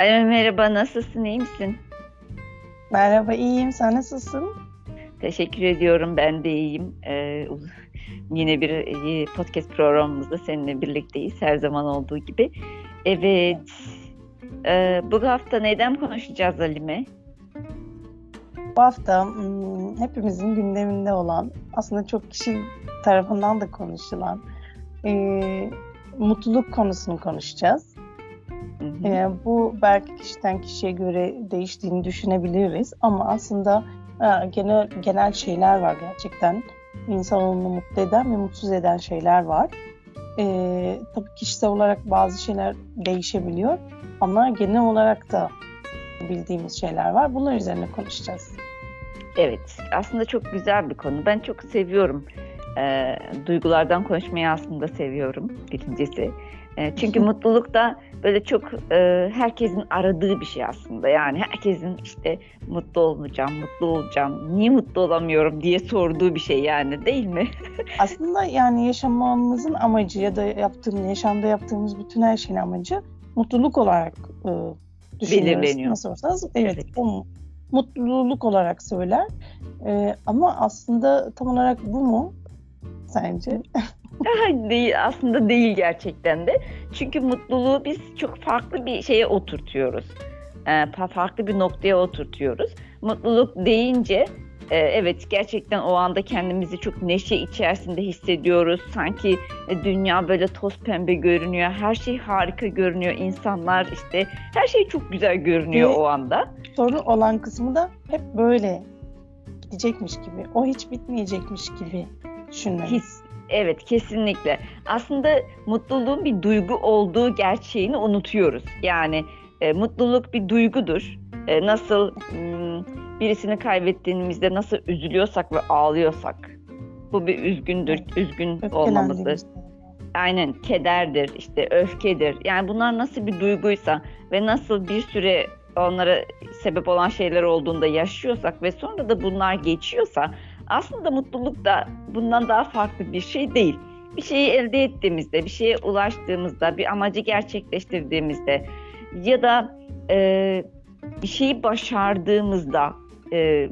Alo merhaba nasılsın iyi misin? Merhaba iyiyim sen nasılsın? Teşekkür ediyorum ben de iyiyim. Ee, yine bir e, podcast programımızda seninle birlikteyiz her zaman olduğu gibi. Evet e, bu hafta neden konuşacağız Halime? Bu hafta hmm, hepimizin gündeminde olan aslında çok kişi tarafından da konuşulan e, mutluluk konusunu konuşacağız. Hı hı. E, bu belki kişiden kişiye göre değiştiğini düşünebiliriz ama aslında e, genel genel şeyler var gerçekten. İnsanoğlunu mutlu eden ve mutsuz eden şeyler var. E, tabii kişisel olarak bazı şeyler değişebiliyor ama genel olarak da bildiğimiz şeyler var. Bunlar üzerine konuşacağız. Evet, aslında çok güzel bir konu. Ben çok seviyorum. E, duygulardan konuşmayı aslında seviyorum birincisi. E, çünkü mutluluk da böyle çok e, herkesin aradığı bir şey aslında. Yani herkesin işte mutlu olacağım, mutlu olacağım, niye mutlu olamıyorum diye sorduğu bir şey yani değil mi? aslında yani yaşamamızın amacı ya da yaptığımız, yaşamda yaptığımız bütün her şeyin amacı mutluluk olarak e, düşünüyoruz. Belirleniyor. Nasıl olsa evet, evet. o mutluluk olarak söyler. E, ama aslında tam olarak bu mu sence? Değil aslında değil gerçekten de. Çünkü mutluluğu biz çok farklı bir şeye oturtuyoruz. Ee, farklı bir noktaya oturtuyoruz. Mutluluk deyince e, evet gerçekten o anda kendimizi çok neşe içerisinde hissediyoruz. Sanki e, dünya böyle toz pembe görünüyor. Her şey harika görünüyor. İnsanlar işte her şey çok güzel görünüyor Ve o anda. Sorun olan kısmı da hep böyle gidecekmiş gibi. O hiç bitmeyecekmiş gibi düşünmemiz. His, Evet kesinlikle. Aslında mutluluğun bir duygu olduğu gerçeğini unutuyoruz. Yani e, mutluluk bir duygudur. E, nasıl m, birisini kaybettiğimizde nasıl üzülüyorsak ve ağlıyorsak bu bir üzgündür, üzgün olmamızdır. Aynen kederdir, işte öfkedir. Yani bunlar nasıl bir duyguysa ve nasıl bir süre onlara sebep olan şeyler olduğunda yaşıyorsak ve sonra da bunlar geçiyorsa aslında mutluluk da bundan daha farklı bir şey değil. Bir şeyi elde ettiğimizde, bir şeye ulaştığımızda, bir amacı gerçekleştirdiğimizde ya da e, bir şeyi başardığımızda e,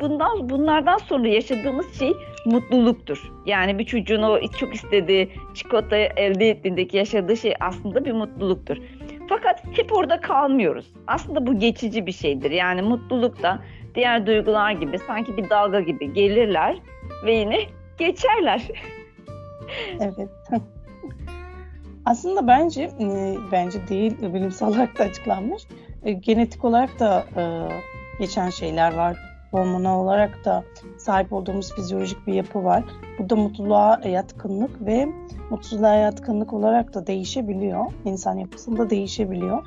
bundan bunlardan sonra yaşadığımız şey mutluluktur. Yani bir çocuğun o çok istediği çikolatayı elde ettiğindeki yaşadığı şey aslında bir mutluluktur. Fakat hep orada kalmıyoruz. Aslında bu geçici bir şeydir. Yani mutluluk da diğer duygular gibi sanki bir dalga gibi gelirler ve yine geçerler. evet. Aslında bence e, bence değil bilimsel olarak da açıklanmış. E, genetik olarak da e, geçen şeyler var. Hormonal olarak da sahip olduğumuz fizyolojik bir yapı var. Bu da mutluluğa yatkınlık ve mutsuzluğa yatkınlık olarak da değişebiliyor. İnsan yapısında değişebiliyor.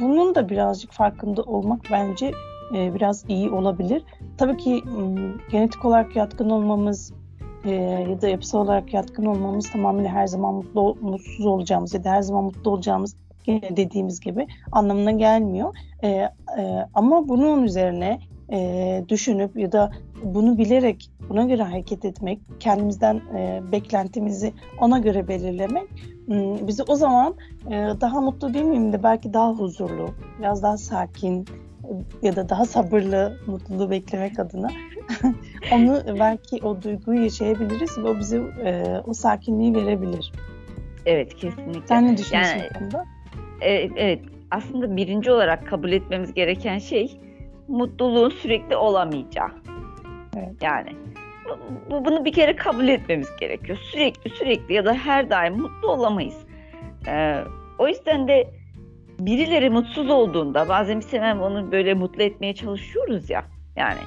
bunun da birazcık farkında olmak bence e, biraz iyi olabilir. Tabii ki genetik olarak yatkın olmamız e, ya da yapısal olarak yatkın olmamız tamamıyla her zaman mutlu mutsuz olacağımız ya da her zaman mutlu olacağımız yine dediğimiz gibi anlamına gelmiyor. E, ama bunun üzerine düşünüp ya da bunu bilerek buna göre hareket etmek, kendimizden beklentimizi ona göre belirlemek bizi o zaman daha mutlu değil miyim de belki daha huzurlu, biraz daha sakin, ya da daha sabırlı mutluluğu beklemek adına onu belki o duyguyu yaşayabiliriz ve o bize e, o sakinliği verebilir. Evet kesinlikle. Sen ne düşünüyorsun yani, konuda? Evet, evet aslında birinci olarak kabul etmemiz gereken şey mutluluğun sürekli olamayacağı. Evet. Yani bu, bunu bir kere kabul etmemiz gerekiyor. Sürekli sürekli ya da her daim mutlu olamayız. Ee, o yüzden de birileri mutsuz olduğunda bazen biz hemen onu böyle mutlu etmeye çalışıyoruz ya. Yani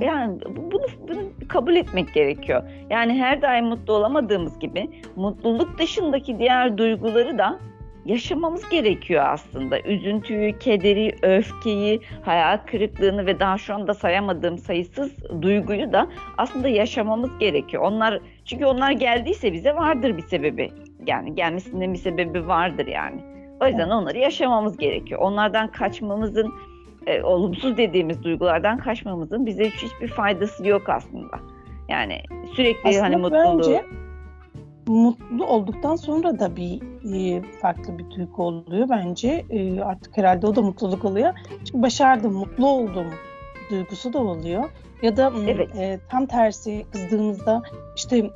yani bunu, bunu kabul etmek gerekiyor. Yani her daim mutlu olamadığımız gibi mutluluk dışındaki diğer duyguları da yaşamamız gerekiyor aslında. Üzüntüyü, kederi, öfkeyi, hayal kırıklığını ve daha şu anda sayamadığım sayısız duyguyu da aslında yaşamamız gerekiyor. Onlar çünkü onlar geldiyse bize vardır bir sebebi. Yani gelmesinde bir sebebi vardır yani. O yüzden onları yaşamamız gerekiyor. Onlardan kaçmamızın, e, olumsuz dediğimiz duygulardan kaçmamızın bize hiçbir faydası yok aslında. Yani sürekli aslında hani mutluluğu... Bence mutlu olduktan sonra da bir e, farklı bir duygu oluyor bence. E, artık herhalde o da mutluluk oluyor. Çünkü başardım, mutlu oldum duygusu da oluyor. Ya da evet. e, tam tersi kızdığımızda işte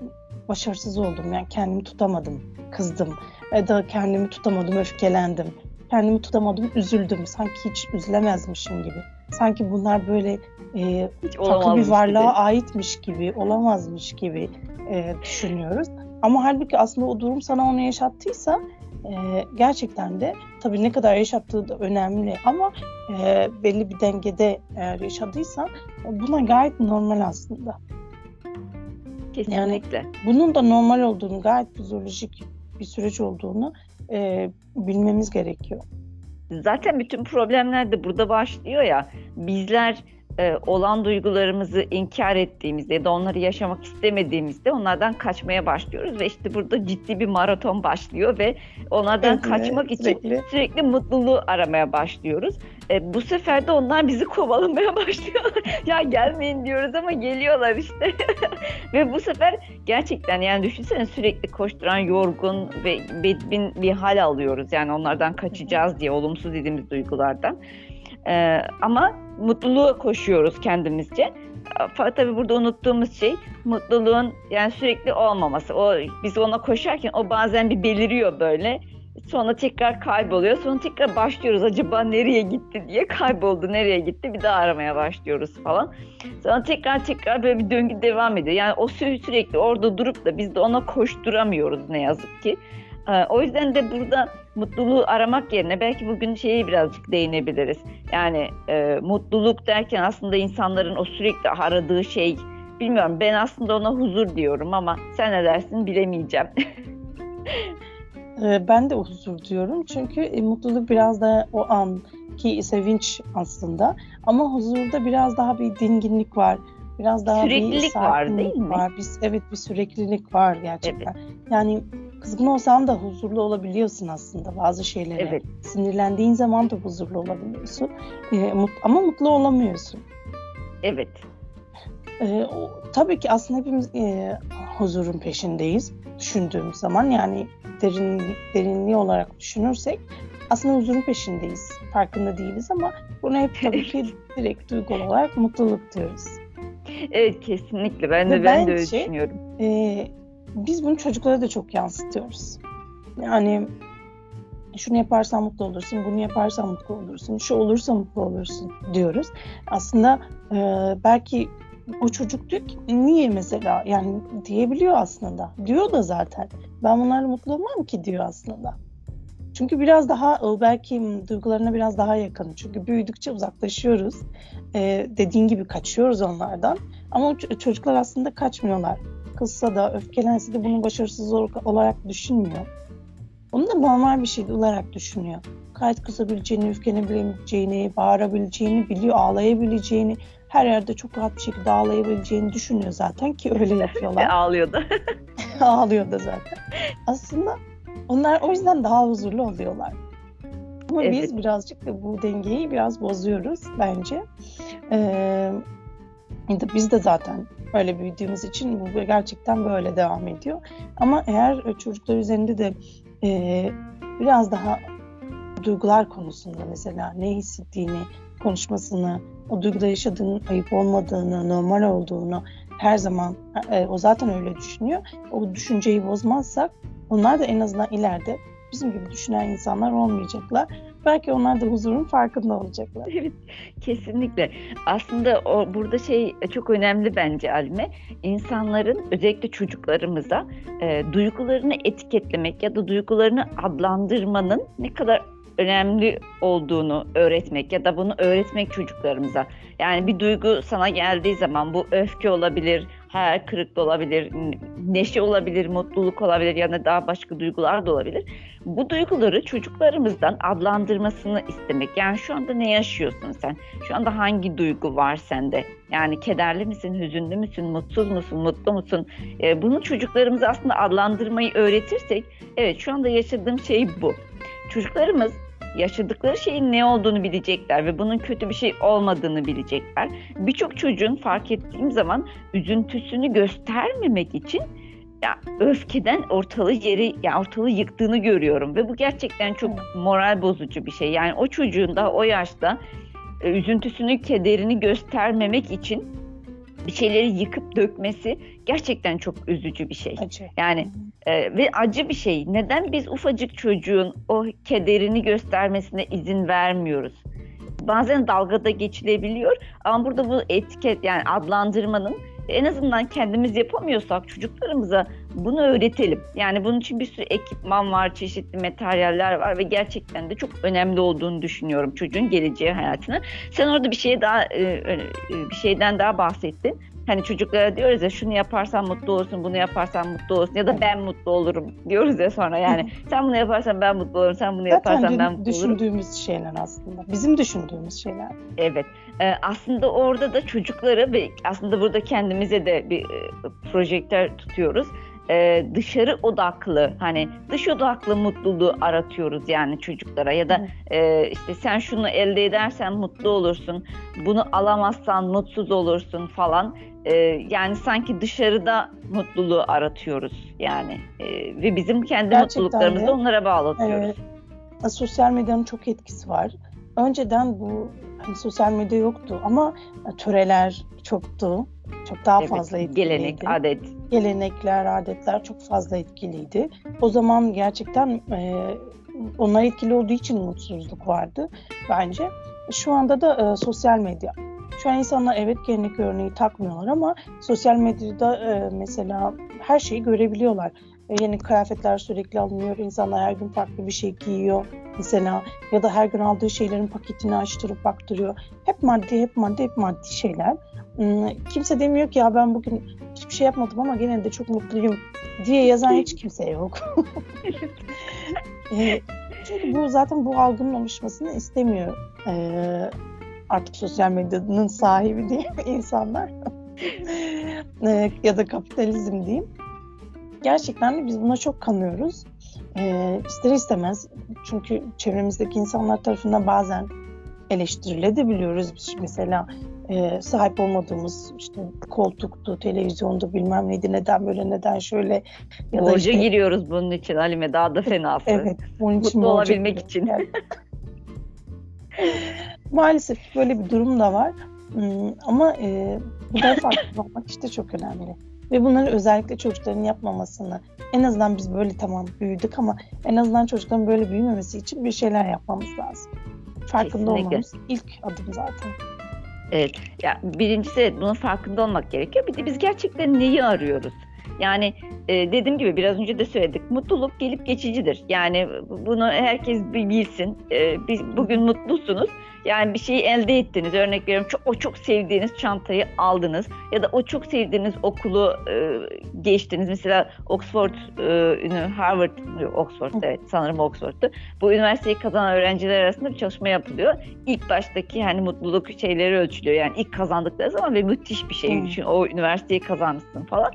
başarısız oldum yani kendimi tutamadım, kızdım. Ya da kendimi tutamadım, öfkelendim. Kendimi tutamadım, üzüldüm. Sanki hiç üzülemezmişim gibi. Sanki bunlar böyle e, farklı bir varlığa gibi. aitmiş gibi, olamazmış gibi e, düşünüyoruz. Ama halbuki aslında o durum sana onu yaşattıysa e, gerçekten de tabii ne kadar yaşattığı da önemli ama e, belli bir dengede eğer yaşadıysan buna gayet normal aslında. Kesinlikle. Yani bunun da normal olduğunu, gayet fizyolojik bir süreç olduğunu e, bilmemiz gerekiyor. Zaten bütün problemler de burada başlıyor ya. Bizler e, olan duygularımızı inkar ettiğimizde ya da onları yaşamak istemediğimizde onlardan kaçmaya başlıyoruz ve işte burada ciddi bir maraton başlıyor ve onlardan evet, kaçmak için sürekli. sürekli mutluluğu aramaya başlıyoruz. E, bu sefer de onlar bizi kovalamaya başlıyorlar. ya gelmeyin diyoruz ama geliyorlar işte. ve bu sefer gerçekten yani düşünsene sürekli koşturan yorgun ve bedbin bir hal alıyoruz. Yani onlardan kaçacağız diye olumsuz dediğimiz duygulardan. Ee, ama mutluluğa koşuyoruz kendimizce. Tabii burada unuttuğumuz şey mutluluğun yani sürekli olmaması. O biz ona koşarken o bazen bir beliriyor böyle. Sonra tekrar kayboluyor. Sonra tekrar başlıyoruz acaba nereye gitti diye. Kayboldu, nereye gitti? Bir daha aramaya başlıyoruz falan. Sonra tekrar tekrar böyle bir döngü devam ediyor. Yani o sürekli orada durup da biz de ona koşturamıyoruz ne yazık ki. Ee, o yüzden de burada mutluluğu aramak yerine belki bugün şeyi birazcık değinebiliriz. Yani e, mutluluk derken aslında insanların o sürekli aradığı şey bilmiyorum ben aslında ona huzur diyorum ama sen ne dersin bilemeyeceğim. Ee, ben de huzur diyorum çünkü e, mutluluk biraz da o an ki sevinç aslında ama huzurda biraz daha bir dinginlik var. Biraz daha süreklilik bir var değil mi? Var. Biz, evet bir süreklilik var gerçekten. Evet. Yani kızgın olsan da huzurlu olabiliyorsun aslında bazı şeylere. Evet. Sinirlendiğin zaman da huzurlu olabiliyorsun. Ee, ama mutlu olamıyorsun. Evet. Ee, o, tabii ki aslında hepimiz e, huzurun peşindeyiz düşündüğümüz zaman. Yani derin, derinliği olarak düşünürsek aslında huzurun peşindeyiz. Farkında değiliz ama bunu hep tabii ki direkt duygu olarak mutluluk diyoruz. Evet kesinlikle. Ben de Ve ben de öyle düşünüyorum. E, biz bunu çocuklara da çok yansıtıyoruz. Yani şunu yaparsan mutlu olursun, bunu yaparsan mutlu olursun, şu olursa mutlu olursun diyoruz. Aslında e, belki o çocuk diyor ki niye mesela yani diyebiliyor aslında. Diyor da zaten. Ben bunlarla mutlu olmam ki diyor aslında. Çünkü biraz daha belki duygularına biraz daha yakın. Çünkü büyüdükçe uzaklaşıyoruz. Ee, dediğin gibi kaçıyoruz onlardan. Ama çocuklar aslında kaçmıyorlar kızsa da öfkelense de bunu başarısız olarak düşünmüyor. Onu da normal bir şey olarak düşünüyor. Gayet kızabileceğini, öfkelenebileceğini, bağırabileceğini biliyor, ağlayabileceğini, her yerde çok rahat bir şekilde ağlayabileceğini düşünüyor zaten ki öyle yapıyorlar. Ağlıyor da. Ağlıyor da zaten. Aslında onlar o yüzden daha huzurlu oluyorlar. Ama evet. biz birazcık da bu dengeyi biraz bozuyoruz bence. Ee, biz de zaten öyle büyüdüğümüz için bu gerçekten böyle devam ediyor. Ama eğer çocuklar üzerinde de e, biraz daha duygular konusunda mesela ne hissettiğini, konuşmasını, o duyguda yaşadığının ayıp olmadığını, normal olduğunu her zaman e, o zaten öyle düşünüyor. O düşünceyi bozmazsak onlar da en azından ileride bizim gibi düşünen insanlar olmayacaklar belki onlar da huzurun farkında olacaklar. Evet, kesinlikle. Aslında o burada şey çok önemli bence Alme. İnsanların özellikle çocuklarımıza e, duygularını etiketlemek ya da duygularını adlandırmanın ne kadar önemli olduğunu öğretmek ya da bunu öğretmek çocuklarımıza. Yani bir duygu sana geldiği zaman bu öfke olabilir, hayal kırıklığı olabilir, neşe olabilir, mutluluk olabilir ya da daha başka duygular da olabilir. Bu duyguları çocuklarımızdan adlandırmasını istemek. Yani şu anda ne yaşıyorsun sen? Şu anda hangi duygu var sende? Yani kederli misin, hüzünlü müsün, mutsuz musun, mutlu musun? Ee, bunu çocuklarımıza aslında adlandırmayı öğretirsek, evet şu anda yaşadığım şey bu. Çocuklarımız yaşadıkları şeyin ne olduğunu bilecekler ve bunun kötü bir şey olmadığını bilecekler. Birçok çocuğun fark ettiğim zaman üzüntüsünü göstermemek için ya öfkeden ortalığı yeri ya ortalığı yıktığını görüyorum ve bu gerçekten çok moral bozucu bir şey. Yani o çocuğun da o yaşta e, üzüntüsünü, kederini göstermemek için bir şeyleri yıkıp dökmesi gerçekten çok üzücü bir şey. Acı. Yani e, ve acı bir şey. Neden biz ufacık çocuğun o kederini göstermesine izin vermiyoruz? Bazen dalgada geçilebiliyor ama burada bu etiket yani adlandırmanın en azından kendimiz yapamıyorsak çocuklarımıza bunu öğretelim. Yani bunun için bir sürü ekipman var, çeşitli materyaller var ve gerçekten de çok önemli olduğunu düşünüyorum çocuğun geleceği hayatına. Sen orada bir şey daha e, e, bir şeyden daha bahsettin. Hani çocuklara diyoruz ya şunu yaparsan mutlu olursun, bunu yaparsan mutlu olursun ya da ben mutlu olurum diyoruz ya sonra yani. sen bunu yaparsan ben mutlu olurum, sen bunu yaparsan Zaten ben mutlu olurum. düşündüğümüz şeyler aslında. Bizim düşündüğümüz şeyler. Evet. Ee, aslında orada da çocukları ve aslında burada kendimize de bir e, projektör tutuyoruz e, dışarı odaklı hani dış odaklı mutluluğu aratıyoruz yani çocuklara ya da e, işte sen şunu elde edersen mutlu olursun bunu alamazsan mutsuz olursun falan e, yani sanki dışarıda mutluluğu aratıyoruz yani e, ve bizim kendi Gerçekten mutluluklarımızı de. onlara bağlatıyoruz. Evet. Sosyal medyanın çok etkisi var. Önceden bu hani sosyal medya yoktu ama töreler çoktu. Çok daha evet, fazla etkiliydi. Gelenek, adet. Gelenekler, adetler çok fazla etkiliydi. O zaman gerçekten e, onlar etkili olduğu için mutsuzluk vardı bence. Şu anda da e, sosyal medya. Şu an insanlar evet gelenek örneği takmıyorlar ama sosyal medyada e, mesela her şeyi görebiliyorlar. E, yeni kıyafetler sürekli alınıyor. İnsanlar her gün farklı bir şey giyiyor mesela ya da her gün aldığı şeylerin paketini açtırıp baktırıyor. Hep maddi, hep maddi, hep maddi şeyler. Hmm, kimse demiyor ki ya ben bugün şey yapmadım ama gene de çok mutluyum diye yazan hiç kimse yok. e, çünkü bu zaten bu algının oluşmasını istemiyor e, artık sosyal medyanın sahibi diyeyim insanlar e, ya da kapitalizm diyeyim. Gerçekten de biz buna çok kanıyoruz. E, ister istemez çünkü çevremizdeki insanlar tarafından bazen eleştirilebiliyoruz. Mesela e, sahip olmadığımız işte koltuktu, televizyondu bilmem neydi neden böyle neden şöyle. Ya Borca işte, giriyoruz bunun için Halime daha da fenası. Evet. Bunun için Mutlu olabilmek için. Yani. Maalesef böyle bir durum da var. Hmm, ama e, bu da farklı olmak işte çok önemli. Ve bunları özellikle çocukların yapmamasını, en azından biz böyle tamam büyüdük ama en azından çocukların böyle büyümemesi için bir şeyler yapmamız lazım. Farkında Kesinlikle. olmamız ilk adım zaten. Evet. Ya birincisi bunun farkında olmak gerekiyor. Bir de biz gerçekten neyi arıyoruz? Yani e, dediğim gibi biraz önce de söyledik. Mutluluk gelip geçicidir. Yani bunu herkes bilsin. E, biz bugün mutlusunuz. Yani bir şeyi elde ettiniz. Örnek veriyorum çok, o çok sevdiğiniz çantayı aldınız. Ya da o çok sevdiğiniz okulu e, geçtiniz. Mesela Oxford, e, Harvard, Oxford evet sanırım Oxford'tu. Bu üniversiteyi kazanan öğrenciler arasında bir çalışma yapılıyor. İlk baştaki hani mutluluk şeyleri ölçülüyor. Yani ilk kazandıkları zaman ve müthiş bir şey. Çünkü o üniversiteyi kazanmışsın falan.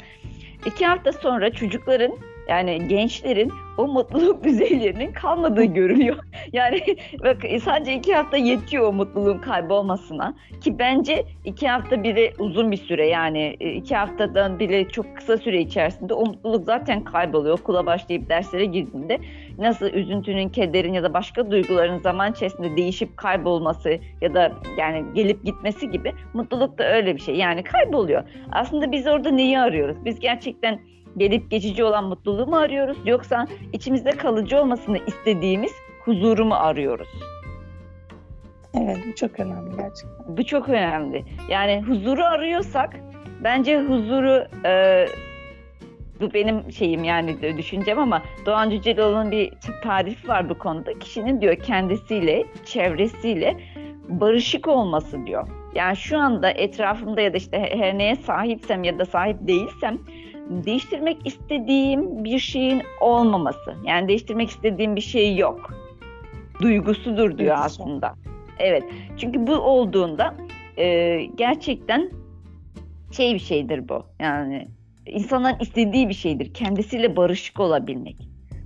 İki hafta sonra çocukların yani gençlerin o mutluluk düzeylerinin kalmadığı görülüyor. Yani bak sadece iki hafta yetiyor o mutluluğun kaybolmasına. Ki bence iki hafta bile uzun bir süre yani e, iki haftadan bile çok kısa süre içerisinde o mutluluk zaten kayboluyor. Okula başlayıp derslere girdiğinde nasıl üzüntünün, kederin ya da başka duyguların zaman içerisinde değişip kaybolması ya da yani gelip gitmesi gibi mutluluk da öyle bir şey. Yani kayboluyor. Aslında biz orada neyi arıyoruz? Biz gerçekten gelip geçici olan mutluluğu mu arıyoruz yoksa içimizde kalıcı olmasını istediğimiz huzuru mu arıyoruz? Evet bu çok önemli gerçekten. Bu çok önemli. Yani huzuru arıyorsak bence huzuru e, bu benim şeyim yani düşüncem ama Doğan Cüceloğlu'nun bir tarifi var bu konuda. Kişinin diyor kendisiyle, çevresiyle barışık olması diyor. Yani şu anda etrafımda ya da işte her neye sahipsem ya da sahip değilsem değiştirmek istediğim bir şeyin olmaması. Yani değiştirmek istediğim bir şey yok. Duygusudur diyor evet, aslında. Evet. Çünkü bu olduğunda e, gerçekten şey bir şeydir bu. Yani insanların istediği bir şeydir. Kendisiyle barışık olabilmek.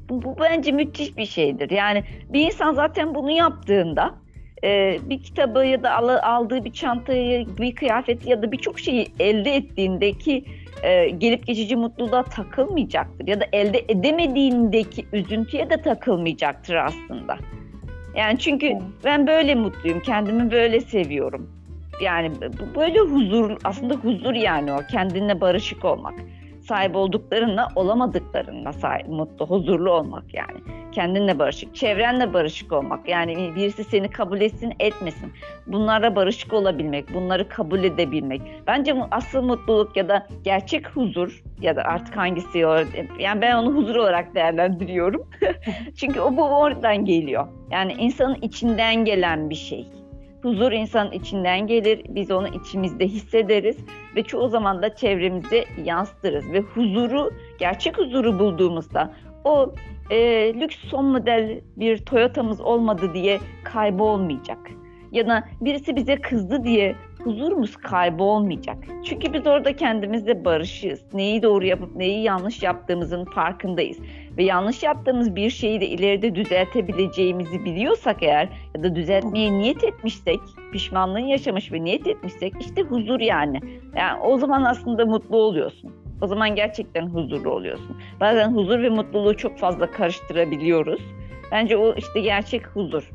Bu, bu bence müthiş bir şeydir. Yani bir insan zaten bunu yaptığında e, bir kitabı ya da aldığı bir çantayı, bir kıyafeti ya da birçok şeyi elde ettiğindeki e, gelip geçici mutluluğa takılmayacaktır ya da elde edemediğindeki üzüntüye de takılmayacaktır aslında. Yani çünkü ben böyle mutluyum, kendimi böyle seviyorum. Yani böyle huzur, aslında huzur yani o, kendinle barışık olmak sahip olduklarınla olamadıklarınla sahip, mutlu, huzurlu olmak yani. Kendinle barışık, çevrenle barışık olmak. Yani birisi seni kabul etsin, etmesin. Bunlarla barışık olabilmek, bunları kabul edebilmek. Bence asıl mutluluk ya da gerçek huzur ya da artık hangisi yani ben onu huzur olarak değerlendiriyorum. Çünkü o bu oradan geliyor. Yani insanın içinden gelen bir şey. Huzur insanın içinden gelir, biz onu içimizde hissederiz ve çoğu zaman da çevremize yansıtırız. Ve huzuru, gerçek huzuru bulduğumuzda o e, lüks son model bir Toyota'mız olmadı diye kaybolmayacak. Ya da birisi bize kızdı diye huzurumuz kaybolmayacak. Çünkü biz orada kendimizle barışığız. Neyi doğru yapıp neyi yanlış yaptığımızın farkındayız. Ve yanlış yaptığımız bir şeyi de ileride düzeltebileceğimizi biliyorsak eğer ya da düzeltmeye niyet etmişsek, pişmanlığın yaşamış ve niyet etmişsek işte huzur yani. Yani o zaman aslında mutlu oluyorsun. O zaman gerçekten huzurlu oluyorsun. Bazen huzur ve mutluluğu çok fazla karıştırabiliyoruz. Bence o işte gerçek huzur.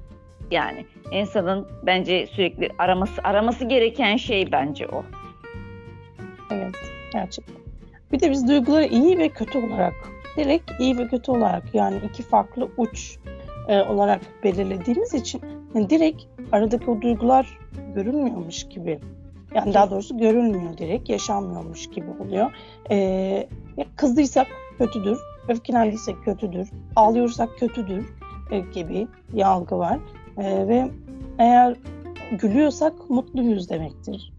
Yani insanın bence sürekli araması araması gereken şey bence o. Evet, gerçekten. Bir de biz duyguları iyi ve kötü olarak direkt iyi ve kötü olarak yani iki farklı uç e, olarak belirlediğimiz için yani direkt aradaki o duygular görünmüyormuş gibi. Yani daha doğrusu görülmüyor direkt, yaşanmıyormuş gibi oluyor. Ee, kızdıysak kötüdür, öfkelendiysek kötüdür, ağlıyorsak kötüdür e, gibi bir algı var. E, ve eğer gülüyorsak mutluyuz demektir.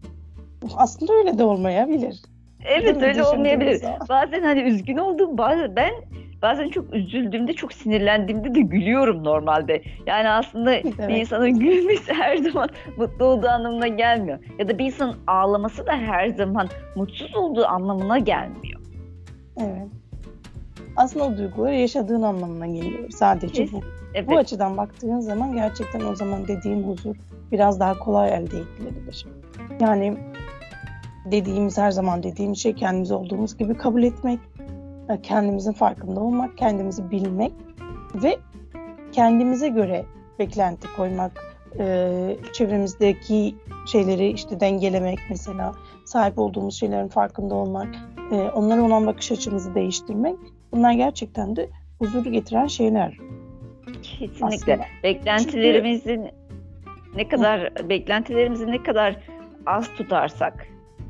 Aslında öyle de olmayabilir. Evet öyle olmayabilir. Bazen hani üzgün olduğum bazen ben bazen çok üzüldüğümde çok sinirlendiğimde de gülüyorum normalde. Yani aslında evet. bir insanın gülmesi her zaman mutlu olduğu anlamına gelmiyor. Ya da bir insanın ağlaması da her zaman mutsuz olduğu anlamına gelmiyor. Evet. Aslında o duyguları yaşadığın anlamına geliyor sadece bu. Evet. Bu açıdan baktığın zaman gerçekten o zaman dediğim huzur biraz daha kolay elde edilebilir. Yani dediğimiz her zaman dediğim şey kendimiz olduğumuz gibi kabul etmek, e, kendimizin farkında olmak, kendimizi bilmek ve kendimize göre beklenti koymak, e, çevremizdeki şeyleri işte dengelemek mesela, sahip olduğumuz şeylerin farkında olmak, e, onlara olan bakış açımızı değiştirmek bunlar gerçekten de huzuru getiren şeyler. Kesinlikle. Aslında. Beklentilerimizin Çünkü... ne kadar Hı. beklentilerimizi ne kadar az tutarsak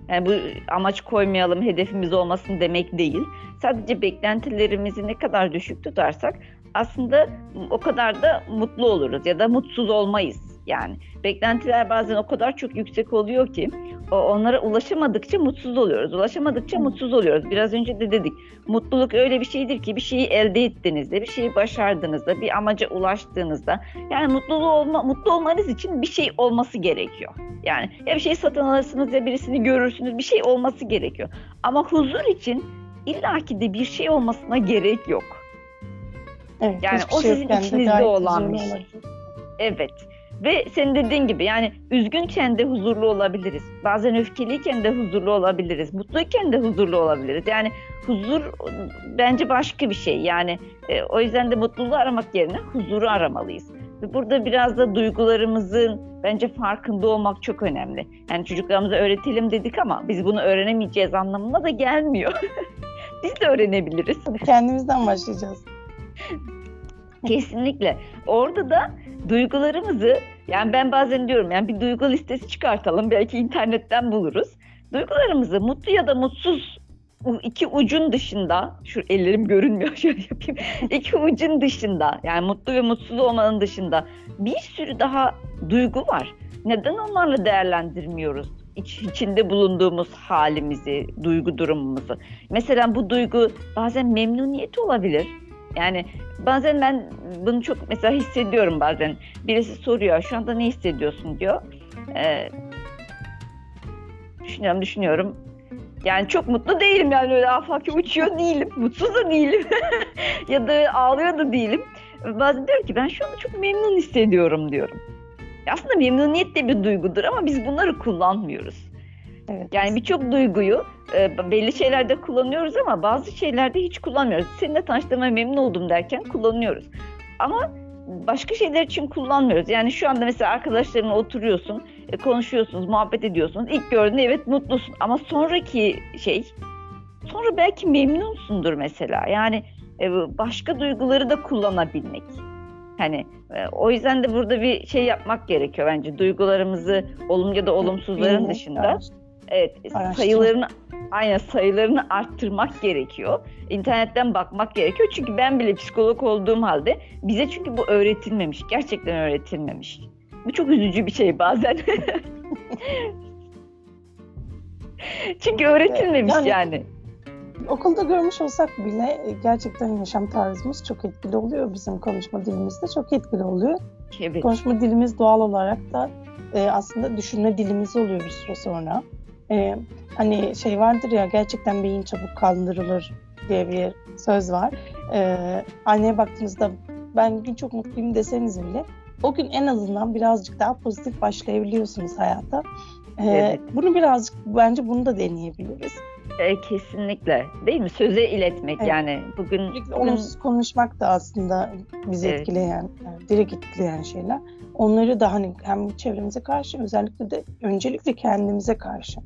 yani bu amaç koymayalım, hedefimiz olmasın demek değil. Sadece beklentilerimizi ne kadar düşük tutarsak aslında o kadar da mutlu oluruz ya da mutsuz olmayız. Yani beklentiler bazen o kadar çok yüksek oluyor ki onlara ulaşamadıkça mutsuz oluyoruz. Ulaşamadıkça mutsuz oluyoruz. Biraz önce de dedik. Mutluluk öyle bir şeydir ki bir şeyi elde ettiğinizde, bir şeyi başardığınızda, bir amaca ulaştığınızda yani mutluluğu olma, mutlu olmanız için bir şey olması gerekiyor. Yani ya bir şey satın alırsınız ya birisini görürsünüz. Bir şey olması gerekiyor. Ama huzur için illaki de bir şey olmasına gerek yok. Evet, yani o şey sizin içinizde olan bir şey. Evet. Ve senin dediğin gibi yani üzgünken de huzurlu olabiliriz. Bazen öfkeliyken de huzurlu olabiliriz. Mutluyken de huzurlu olabiliriz. Yani huzur bence başka bir şey. Yani e, o yüzden de mutluluğu aramak yerine huzuru aramalıyız. Ve burada biraz da duygularımızın bence farkında olmak çok önemli. Yani çocuklarımıza öğretelim dedik ama biz bunu öğrenemeyeceğiz anlamına da gelmiyor. biz de öğrenebiliriz. Kendimizden başlayacağız. Kesinlikle. Orada da duygularımızı yani ben bazen diyorum yani bir duygu listesi çıkartalım belki internetten buluruz. Duygularımızı mutlu ya da mutsuz iki ucun dışında şu ellerim görünmüyor şöyle yapayım. iki ucun dışında yani mutlu ve mutsuz olmanın dışında bir sürü daha duygu var. Neden onlarla değerlendirmiyoruz? İç, içinde bulunduğumuz halimizi, duygu durumumuzu. Mesela bu duygu bazen memnuniyet olabilir. Yani bazen ben bunu çok mesela hissediyorum bazen. Birisi soruyor şu anda ne hissediyorsun diyor. Ee, düşünüyorum düşünüyorum. Yani çok mutlu değilim yani öyle afaki uçuyor değilim. Mutsuz da değilim. ya da ağlıyor da değilim. Bazen diyorum ki ben şu anda çok memnun hissediyorum diyorum. Aslında memnuniyet de bir duygudur ama biz bunları kullanmıyoruz. Evet. Yani birçok duyguyu e, belli şeylerde kullanıyoruz ama bazı şeylerde hiç kullanmıyoruz. Seninle tanıştığıma memnun oldum derken kullanıyoruz. Ama başka şeyler için kullanmıyoruz. Yani şu anda mesela arkadaşlarınla oturuyorsun, e, konuşuyorsunuz, muhabbet ediyorsunuz. İlk gördüğünde evet mutlusun ama sonraki şey sonra belki memnunsundur mesela. Yani e, başka duyguları da kullanabilmek. Hani e, o yüzden de burada bir şey yapmak gerekiyor bence. Duygularımızı olumlu ya da olumsuzların dışında evet sayılarını aynen sayılarını arttırmak gerekiyor. İnternetten bakmak gerekiyor. Çünkü ben bile psikolog olduğum halde bize çünkü bu öğretilmemiş. Gerçekten öğretilmemiş. Bu çok üzücü bir şey bazen. çünkü öğretilmemiş yani. yani okulda görmüş olsak bile e, gerçekten yaşam tarzımız çok etkili oluyor. Bizim konuşma dilimizde çok etkili oluyor. Evet. Konuşma dilimiz doğal olarak da e, aslında düşünme dilimiz oluyor bir süre sonra. E, hani şey vardır ya gerçekten beyin çabuk kaldırılır diye bir söz var. E, anneye baktığınızda ben bugün çok mutluyum deseniz bile o gün en azından birazcık daha pozitif başlayabiliyorsunuz hayata. E, evet. Bunu birazcık bence bunu da deneyebiliriz. E, kesinlikle. Değil mi? Söze iletmek evet. yani. Bugün, bugün olumsuz konuşmak da aslında bizi evet. etkileyen, yani direkt etkileyen şeyler. Onları da hani hem çevremize karşı özellikle de öncelikle kendimize karşı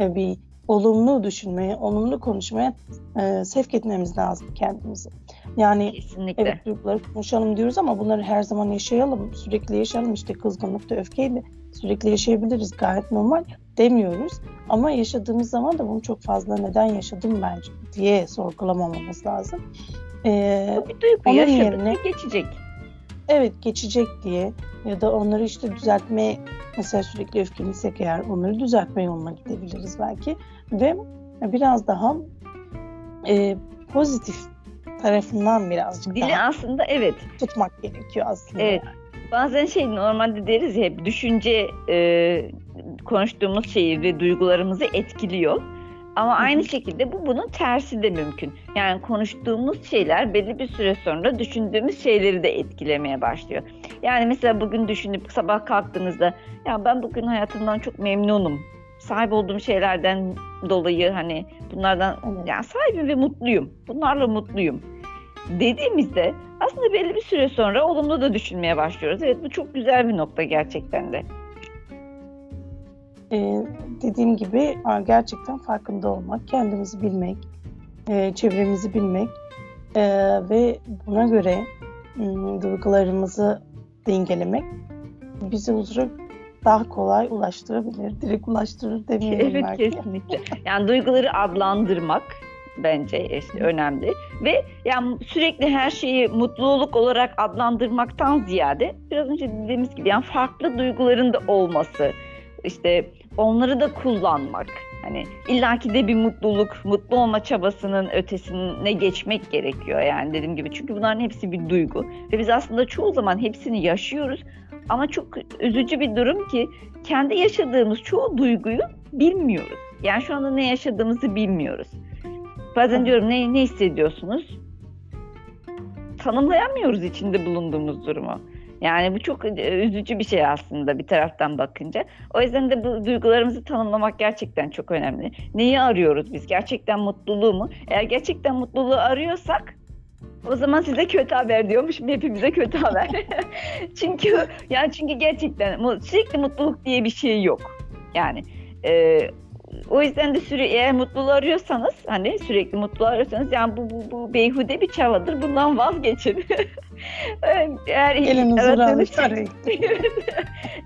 e, bir olumlu düşünmeye, olumlu konuşmaya e, sevk etmemiz lazım kendimizi. Yani Kesinlikle. evet duyguları konuşalım diyoruz ama bunları her zaman yaşayalım, sürekli yaşayalım. İşte kızgınlıkta, öfkeyle sürekli yaşayabiliriz gayet normal demiyoruz. Ama yaşadığımız zaman da bunu çok fazla neden yaşadım bence diye sorgulamamamız lazım. Ee, bir duygu yaşadık yerine, geçecek. Evet geçecek diye ya da onları işte düzeltmeye mesela sürekli öfkeliysek eğer onları düzeltme yoluna gidebiliriz belki ve biraz daha e, pozitif tarafından birazcık Dili daha aslında evet tutmak gerekiyor aslında. Evet. Bazen şey normalde deriz ya hep düşünce e, konuştuğumuz şeyi ve duygularımızı etkiliyor. Ama aynı şekilde bu bunun tersi de mümkün. Yani konuştuğumuz şeyler belli bir süre sonra düşündüğümüz şeyleri de etkilemeye başlıyor. Yani mesela bugün düşünüp sabah kalktığınızda ya ben bugün hayatımdan çok memnunum. Sahip olduğum şeylerden dolayı hani bunlardan yani sahibim ve mutluyum. Bunlarla mutluyum. Dediğimizde aslında belli bir süre sonra olumlu da düşünmeye başlıyoruz. Evet bu çok güzel bir nokta gerçekten de e, dediğim gibi gerçekten farkında olmak, kendimizi bilmek, e, çevremizi bilmek e, ve buna göre e, duygularımızı dengelemek bizi huzura daha kolay ulaştırabilir. Direkt ulaştırır demeyelim evet, belki. kesinlikle. Yani duyguları adlandırmak bence işte önemli ve yani sürekli her şeyi mutluluk olarak adlandırmaktan ziyade biraz önce dediğimiz gibi yani farklı duyguların da olması işte onları da kullanmak. Hani illaki de bir mutluluk, mutlu olma çabasının ötesine geçmek gerekiyor yani dediğim gibi. Çünkü bunların hepsi bir duygu. Ve biz aslında çoğu zaman hepsini yaşıyoruz. Ama çok üzücü bir durum ki kendi yaşadığımız çoğu duyguyu bilmiyoruz. Yani şu anda ne yaşadığımızı bilmiyoruz. Bazen diyorum ne, ne hissediyorsunuz? Tanımlayamıyoruz içinde bulunduğumuz durumu. Yani bu çok e, üzücü bir şey aslında bir taraftan bakınca. O yüzden de bu duygularımızı tanımlamak gerçekten çok önemli. Neyi arıyoruz biz? Gerçekten mutluluğu mu? Eğer gerçekten mutluluğu arıyorsak o zaman size kötü haber diyormuşum hepimize kötü haber. çünkü yani çünkü gerçekten sürekli mutluluk diye bir şey yok. Yani e, o yüzden de süre eğer mutluluğu arıyorsanız hani sürekli mutluluğu arıyorsanız yani bu, bu, bu beyhude bir çabadır bundan vazgeçin. eğer Gelin aradığınız şey,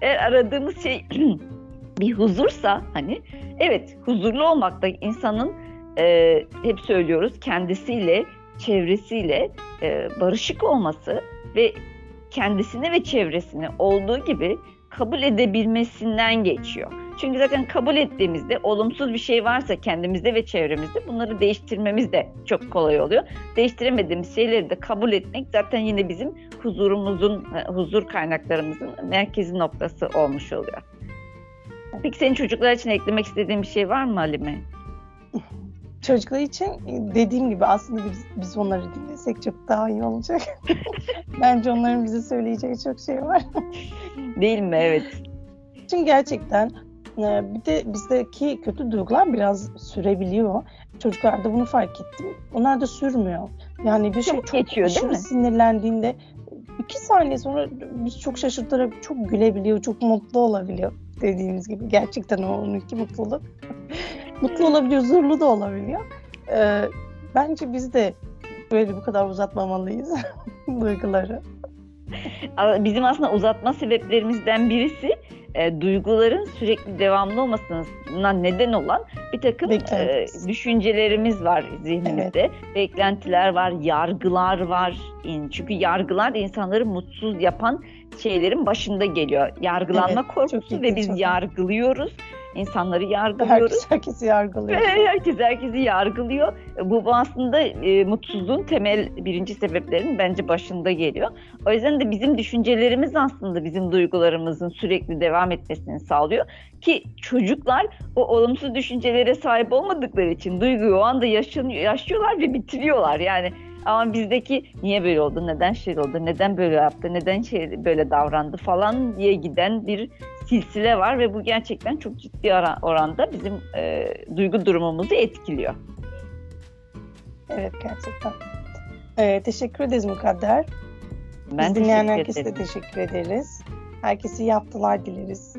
eğer aradığınız şey bir huzursa hani evet huzurlu olmak da insanın e, hep söylüyoruz kendisiyle çevresiyle e, barışık olması ve kendisine ve çevresine olduğu gibi kabul edebilmesinden geçiyor. Çünkü zaten kabul ettiğimizde olumsuz bir şey varsa kendimizde ve çevremizde bunları değiştirmemiz de çok kolay oluyor. Değiştiremediğimiz şeyleri de kabul etmek zaten yine bizim huzurumuzun, e, huzur kaynaklarımızın merkezi noktası olmuş oluyor. Peki senin çocuklar için eklemek istediğin bir şey var mı Halime? Çocuklar için dediğim gibi aslında biz, biz onları dinlesek çok daha iyi olacak. Bence onların bize söyleyeceği çok şey var. Değil mi? Evet. Çünkü gerçekten e, bir de bizdeki kötü duygular biraz sürebiliyor. Çocuklarda bunu fark ettim. Onlar da sürmüyor. Yani bir şey çok, çok geçiyor, değil mi? sinirlendiğinde iki saniye sonra biz çok şaşırtarak çok gülebiliyor, çok mutlu olabiliyor dediğimiz gibi. Gerçekten o onunki mutluluk. mutlu olabiliyor, huzurlu da olabiliyor. Ee, bence biz de böyle bu kadar uzatmamalıyız duyguları. Bizim aslında uzatma sebeplerimizden birisi e, duyguların sürekli devamlı olmasına neden olan bir takım e, düşüncelerimiz var zihnimizde. Evet. Beklentiler var, yargılar var. Çünkü yargılar insanları mutsuz yapan şeylerin başında geliyor. Yargılanma evet, korkusu ve biz çok yargılıyoruz. İnsanları yargılıyoruz. Herkes herkesi yargılıyor. Herkes herkesi yargılıyor. Bu aslında e, mutsuzluğun temel birinci sebeplerinin bence başında geliyor. O yüzden de bizim düşüncelerimiz aslında bizim duygularımızın sürekli devam etmesini sağlıyor. Ki çocuklar o olumsuz düşüncelere sahip olmadıkları için duyguyu o anda yaşanıyor, yaşıyorlar ve bitiriyorlar. Yani ama bizdeki niye böyle oldu, neden şey oldu, neden böyle yaptı, neden şey böyle davrandı falan diye giden bir silsile var ve bu gerçekten çok ciddi oranda bizim e, duygu durumumuzu etkiliyor. Evet gerçekten. Ee, teşekkür ederiz Mukadder. Ben Biz dinleyen herkese de teşekkür ederiz. Herkese iyi haftalar dileriz.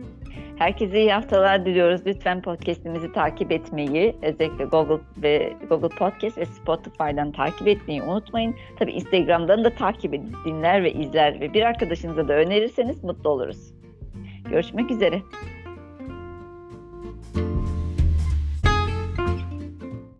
Herkese iyi haftalar diliyoruz. Lütfen podcast'imizi takip etmeyi, özellikle Google ve Google Podcast ve Spotify'dan takip etmeyi unutmayın. Tabii Instagram'dan da takip edin, dinler ve izler ve bir arkadaşınıza da önerirseniz mutlu oluruz. Görüşmek üzere.